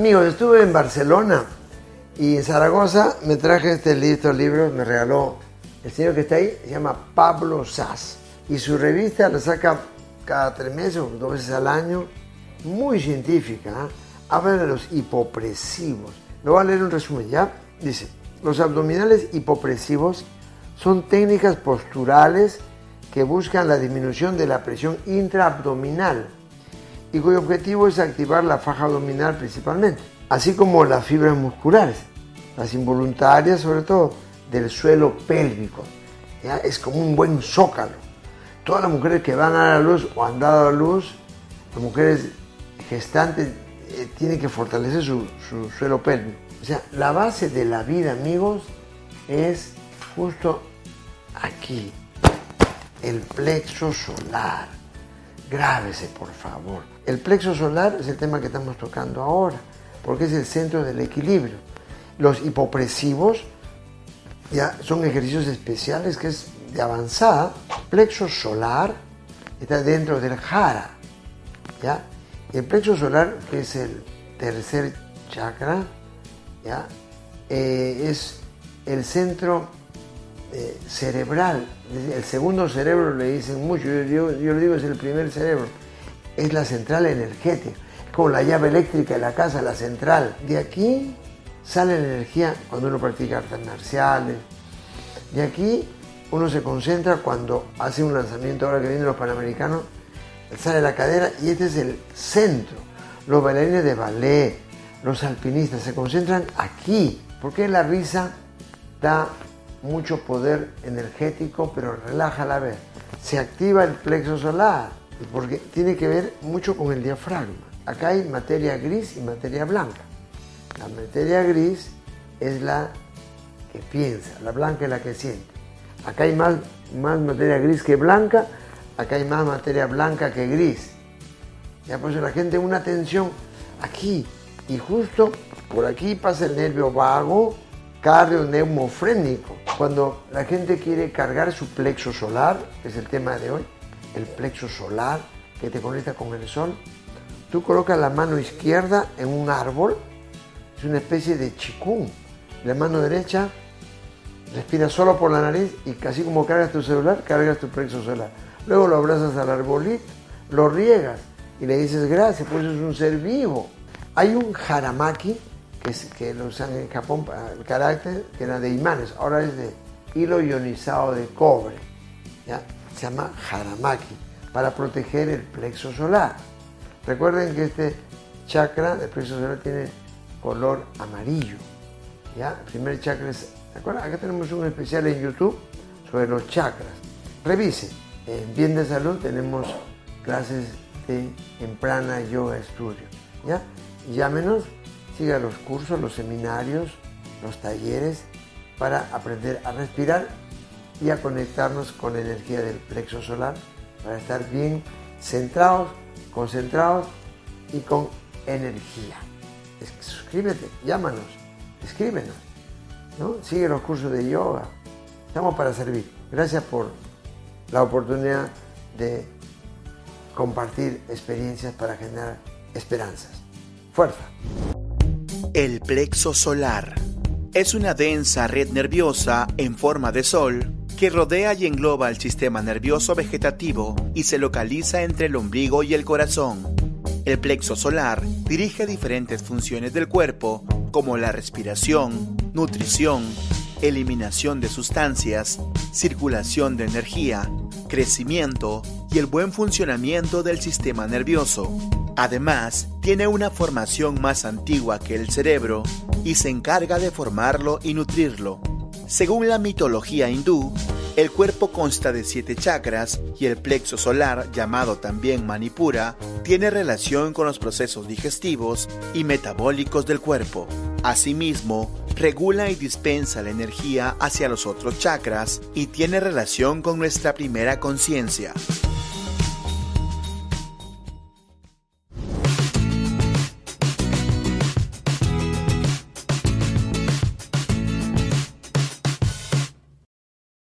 Amigos, estuve en Barcelona y en Zaragoza me traje este listo libro, me regaló el señor que está ahí, se llama Pablo Sass. Y su revista la saca cada tres meses o dos veces al año, muy científica. ¿eh? Habla de los hipopresivos. Lo voy a leer un resumen ya. Dice, los abdominales hipopresivos son técnicas posturales que buscan la disminución de la presión intraabdominal y cuyo objetivo es activar la faja abdominal principalmente, así como las fibras musculares, las involuntarias sobre todo, del suelo pélvico. ¿ya? Es como un buen zócalo. Todas las mujeres que van a dar a luz o han dado a luz, las mujeres gestantes, eh, tienen que fortalecer su, su suelo pélvico. O sea, la base de la vida, amigos, es justo aquí, el plexo solar. Grábese, por favor. El plexo solar es el tema que estamos tocando ahora, porque es el centro del equilibrio. Los hipopresivos ya son ejercicios especiales que es de avanzada. Plexo solar está dentro del jara. ¿ya? El plexo solar, que es el tercer chakra, ¿ya? Eh, es el centro eh, cerebral. El segundo cerebro le dicen mucho, yo, yo, yo le digo es el primer cerebro. Es la central energética, como la llave eléctrica de la casa, la central. De aquí sale la energía cuando uno practica artes marciales. De aquí uno se concentra cuando hace un lanzamiento, ahora que vienen los panamericanos, sale la cadera y este es el centro. Los bailarines de ballet, los alpinistas se concentran aquí, porque la risa da mucho poder energético, pero relaja a la vez. Se activa el plexo solar, porque tiene que ver mucho con el diafragma. Acá hay materia gris y materia blanca. La materia gris es la que piensa, la blanca es la que siente. Acá hay más, más materia gris que blanca, acá hay más materia blanca que gris. Ya por eso la gente una tensión aquí y justo por aquí pasa el nervio vago, cardio-neumofrénico. Cuando la gente quiere cargar su plexo solar, que es el tema de hoy, el plexo solar que te conecta con el sol, tú colocas la mano izquierda en un árbol, es una especie de chikung. La mano derecha respira solo por la nariz y casi como cargas tu celular, cargas tu plexo solar. Luego lo abrazas al arbolito, lo riegas y le dices gracias, pues es un ser vivo. Hay un haramaki que, es, que lo usan en Japón para el carácter, que era de imanes, ahora es de hilo ionizado de cobre. ¿ya? Se llama haramaki, para proteger el plexo solar. Recuerden que este chakra del plexo solar tiene color amarillo. ¿ya? El primer chakra es. Acá tenemos un especial en YouTube sobre los chakras. Revise. En Bien de Salud tenemos clases de en Prana Yoga Studio. ¿ya? Llámenos siga los cursos, los seminarios, los talleres para aprender a respirar y a conectarnos con la energía del plexo solar para estar bien centrados, concentrados y con energía. Suscríbete, llámanos, escríbenos, ¿no? sigue los cursos de yoga. Estamos para servir. Gracias por la oportunidad de compartir experiencias para generar esperanzas. Fuerza. El plexo solar es una densa red nerviosa en forma de sol que rodea y engloba el sistema nervioso vegetativo y se localiza entre el ombligo y el corazón. El plexo solar dirige diferentes funciones del cuerpo como la respiración, nutrición, eliminación de sustancias, circulación de energía, crecimiento y el buen funcionamiento del sistema nervioso. Además, tiene una formación más antigua que el cerebro y se encarga de formarlo y nutrirlo. Según la mitología hindú, el cuerpo consta de siete chakras y el plexo solar, llamado también Manipura, tiene relación con los procesos digestivos y metabólicos del cuerpo. Asimismo, regula y dispensa la energía hacia los otros chakras y tiene relación con nuestra primera conciencia.